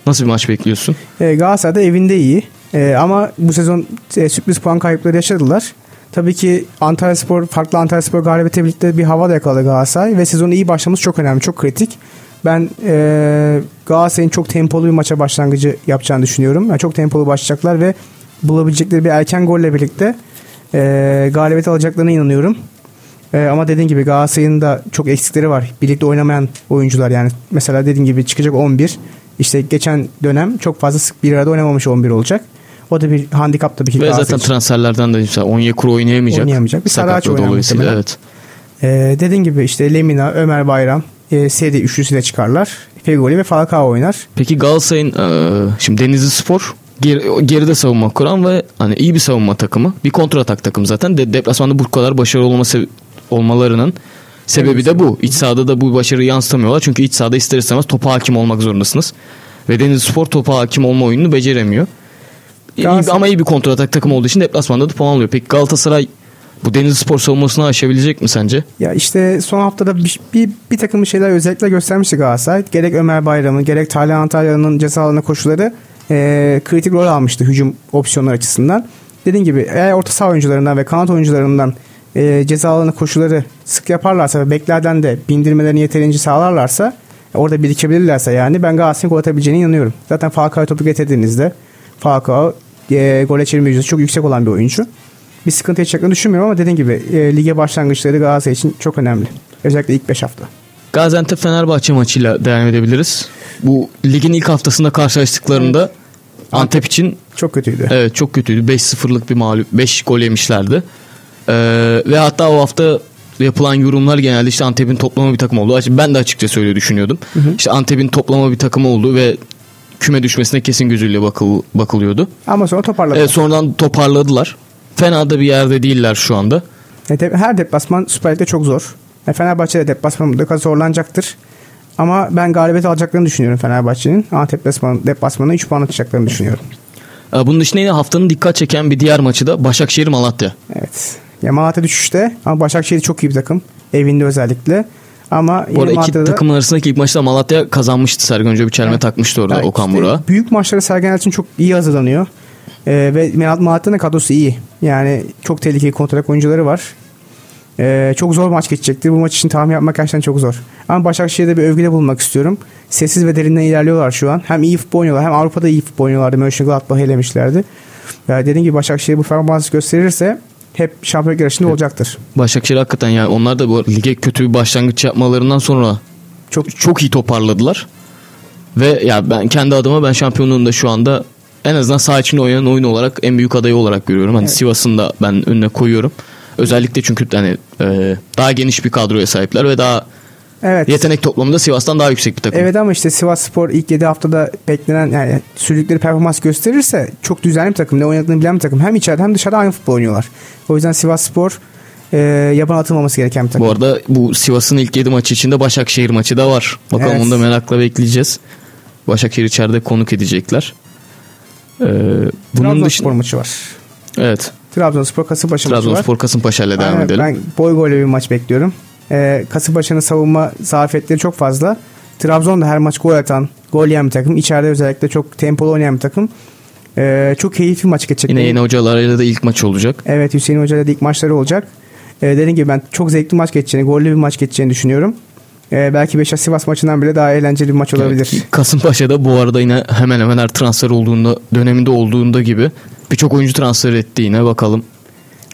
Nasıl bir maç bekliyorsun? E, Galatasaray da evinde iyi. E, ama bu sezon e, sürpriz puan kayıpları yaşadılar. Tabii ki Antalya Spor, farklı Antalya Spor galibiyeti birlikte bir hava da yakaladı Galatasaray ve sezonu iyi başlaması çok önemli, çok kritik. Ben e, Galatasaray'ın çok tempolu bir maça başlangıcı yapacağını düşünüyorum. Yani çok tempolu başlayacaklar ve bulabilecekleri bir erken golle birlikte e, galibiyet alacaklarına inanıyorum. E, ama dediğim gibi Galatasaray'ın da çok eksikleri var. Birlikte oynamayan oyuncular yani. Mesela dediğim gibi çıkacak 11. İşte geçen dönem çok fazla sık bir arada oynamamış 11 olacak. O da bir handikap tabii ki. Ve zaten için. transferlerden de mesela Onyekuru oynayamayacak. Oynayamayacak. Bir Saraç dolayısıyla evet. Ee, dediğin gibi işte Lemina, Ömer Bayram e, seri üçlüsüyle çıkarlar. Fegoli ve Falcao oynar. Peki Galatasaray'ın e, şimdi Denizli Spor geri, geride savunma kuran ve hani iyi bir savunma takımı. Bir kontratak takım zaten. De, deplasmanda bu kadar başarılı olması olmalarının sebebi de bu. İç sahada da bu başarıyı yansıtamıyorlar. Çünkü iç sahada ister istemez topa hakim olmak zorundasınız. Ve Denizli Spor topa hakim olma oyununu beceremiyor. İyi, ama iyi bir kontratak takım olduğu için deplasmanda da puan alıyor. Peki Galatasaray bu Denizli Spor savunmasını aşabilecek mi sence? Ya işte son haftada bir, bir, bir takım şeyler özellikle göstermişti Galatasaray. Gerek Ömer Bayram'ın gerek Talha Antalya'nın ceza alanı koşuları e, kritik rol almıştı hücum opsiyonlar açısından. Dediğim gibi eğer orta saha oyuncularından ve kanat oyuncularından e, ceza alanı koşuları sık yaparlarsa ve beklerden de bindirmelerini yeterince sağlarlarsa orada birikebilirlerse yani ben Galatasaray'ın gol atabileceğine inanıyorum. Zaten Falcao'yu topu getirdiğinizde Falcao e, gol çevirme yüzdesi çok yüksek olan bir oyuncu. Bir sıkıntı yaşayacaklarını düşünmüyorum ama dediğim gibi e, lige başlangıçları Galatasaray için çok önemli. Özellikle ilk 5 hafta. Gaziantep Fenerbahçe maçıyla devam edebiliriz. Bu ligin ilk haftasında karşılaştıklarında evet. Antep için çok kötüydü. Evet çok kötüydü. 5-0'lık bir mağlup 5 gol yemişlerdi. Ee, ve hatta o hafta yapılan yorumlar genelde işte Antep'in toplama bir takım oldu. Ben de açıkça öyle düşünüyordum. Hı hı. İşte Antep'in toplama bir takım oldu ve küme düşmesine kesin gözüyle bakıl, bakılıyordu. Ama sonra toparladılar. Evet, sonradan toparladılar. Fena da bir yerde değiller şu anda. Evet, her deplasman Süper Lig'de çok zor. E, Fenerbahçe de deplasman mutlaka zorlanacaktır. Ama ben galibiyet alacaklarını düşünüyorum Fenerbahçe'nin. Antep deplasmanı, deplasmanına 3 puan atacaklarını düşünüyorum. Bunun dışında yine haftanın dikkat çeken bir diğer maçı da Başakşehir Malatya. Evet. Ya Malatya düşüşte ama Başakşehir çok iyi bir takım. Evinde özellikle. Ama Bu arada iki Malatya'da... takım arasındaki ilk maçta Malatya kazanmıştı. Sergen Hoca bir çelme evet. takmıştı orada yani Okan işte Burak'a. Büyük maçlara Sergen Yalçın çok iyi hazırlanıyor. Ee, ve Malatya'nın kadrosu iyi. Yani çok tehlikeli kontrak oyuncuları var. Ee, çok zor maç geçecektir. Bu maç için tahmin yapmak gerçekten çok zor. Ama Başakşehir'de bir övgüde bulunmak istiyorum. Sessiz ve derinden ilerliyorlar şu an. Hem iyi futbol oynuyorlar hem Avrupa'da iyi futbol oynuyorlardı. Mönchengladbach'ı elemişlerdi. Yani dediğim gibi Başakşehir bu performansı gösterirse hep şampiyon yarışında olacaktır. Başakşehir hakikaten yani onlar da bu lige kötü bir başlangıç yapmalarından sonra çok çok iyi toparladılar. Ve ya ben kendi adıma ben şampiyonluğunda şu anda en azından saha içinde oynayan oyun olarak en büyük adayı olarak görüyorum. Hani evet. Sivas'ın da ben önüne koyuyorum. Özellikle çünkü hani e, daha geniş bir kadroya sahipler ve daha Evet. Yetenek toplamında Sivas'tan daha yüksek bir takım. Evet ama işte Sivas Spor ilk 7 haftada beklenen yani sürdükleri performans gösterirse çok düzenli bir takım. Ne oynadığını bilen bir takım. Hem içeride hem dışarıda aynı futbol oynuyorlar. O yüzden Sivas Spor e, yaban atılmaması gereken bir takım. Bu arada bu Sivas'ın ilk 7 maçı içinde Başakşehir maçı da var. Bakalım evet. onu da merakla bekleyeceğiz. Başakşehir içeride konuk edecekler. Ee, bunun Trabzonspor dışında... maçı var. Evet. Trabzonspor Kasımpaşa maçı var. Trabzonspor Kasımpaşa ile devam edelim. Ben boy golle bir maç bekliyorum. Ee, Kasımpaşa'nın savunma zafiyetleri çok fazla. Trabzon da her maç gol atan, gol yiyen bir takım. İçeride özellikle çok tempolu oynayan bir takım. Ee, çok keyifli maç geçecek. Yine yeni hocalarıyla da ilk maç olacak. Evet Hüseyin Hoca ile de ilk maçları olacak. Ee, dediğim gibi ben çok zevkli maç geçeceğini, gollü bir maç geçeceğini düşünüyorum. Ee, belki Beşiktaş Sivas maçından bile daha eğlenceli bir maç olabilir. Evet, Kasımpaşa'da bu arada yine hemen hemen her transfer olduğunda döneminde olduğunda gibi birçok oyuncu transfer etti yine bakalım.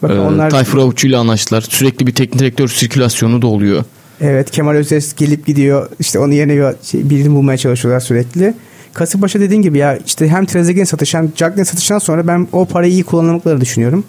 Bakın ee, onlar... Tayfur Avuççu ile anlaştılar. Sürekli bir teknik direktör sirkülasyonu da oluyor. Evet Kemal Özes gelip gidiyor. İşte onun yerine şey, birini bulmaya çalışıyorlar sürekli. Kasımpaşa dediğin gibi ya işte hem Trezeguet'in satışı hem Cagney'in satışından sonra ben o parayı iyi kullanamadıklarını düşünüyorum.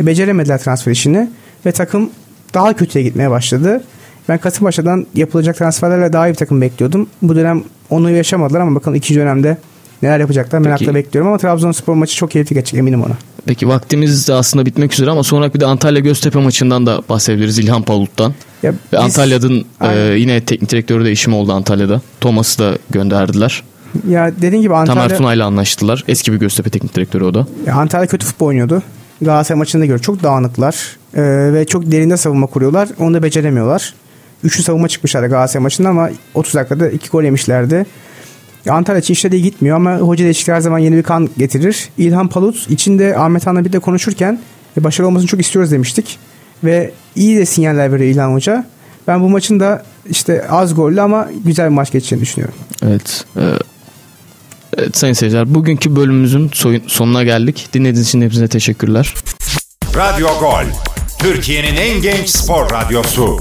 E, beceremediler transfer işini ve takım daha kötüye gitmeye başladı. Ben Kasımpaşa'dan yapılacak transferlerle daha iyi bir takım bekliyordum. Bu dönem onu yaşamadılar ama bakın ikinci dönemde neler yapacaklar merakla Peki. bekliyorum ama Trabzonspor maçı çok keyifli geçecek eminim ona. Peki vaktimiz de aslında bitmek üzere ama sonra bir de Antalya Göztepe maçından da bahsedebiliriz İlhan Palut'tan. Ya Ve biz, Antalya'nın e, yine teknik direktörü değişimi oldu Antalya'da. Thomas'ı da gönderdiler. Ya dediğin gibi Antalya... Tamer Tuna'yla anlaştılar. Eski bir Göztepe teknik direktörü o da. Ya Antalya kötü futbol oynuyordu. Galatasaray maçında göre çok dağınıklar ee, ve çok derinde savunma kuruyorlar. Onu da beceremiyorlar. Üçlü savunma çıkmışlardı Galatasaray maçında ama 30 dakikada iki gol yemişlerdi. Antalya için işleri iyi gitmiyor ama hoca değişikliği her zaman yeni bir kan getirir. İlhan Palut içinde Ahmet Han'la bir de konuşurken E, başarılı olmasını çok istiyoruz demiştik. Ve iyi de sinyaller veriyor İlhan Hoca. Ben bu maçın da işte az gollü ama güzel bir maç geçeceğini düşünüyorum. Evet. E, evet sayın seyirciler bugünkü bölümümüzün sonuna geldik. Dinlediğiniz için hepinize teşekkürler. Radyo Gol. Türkiye'nin en genç spor radyosu.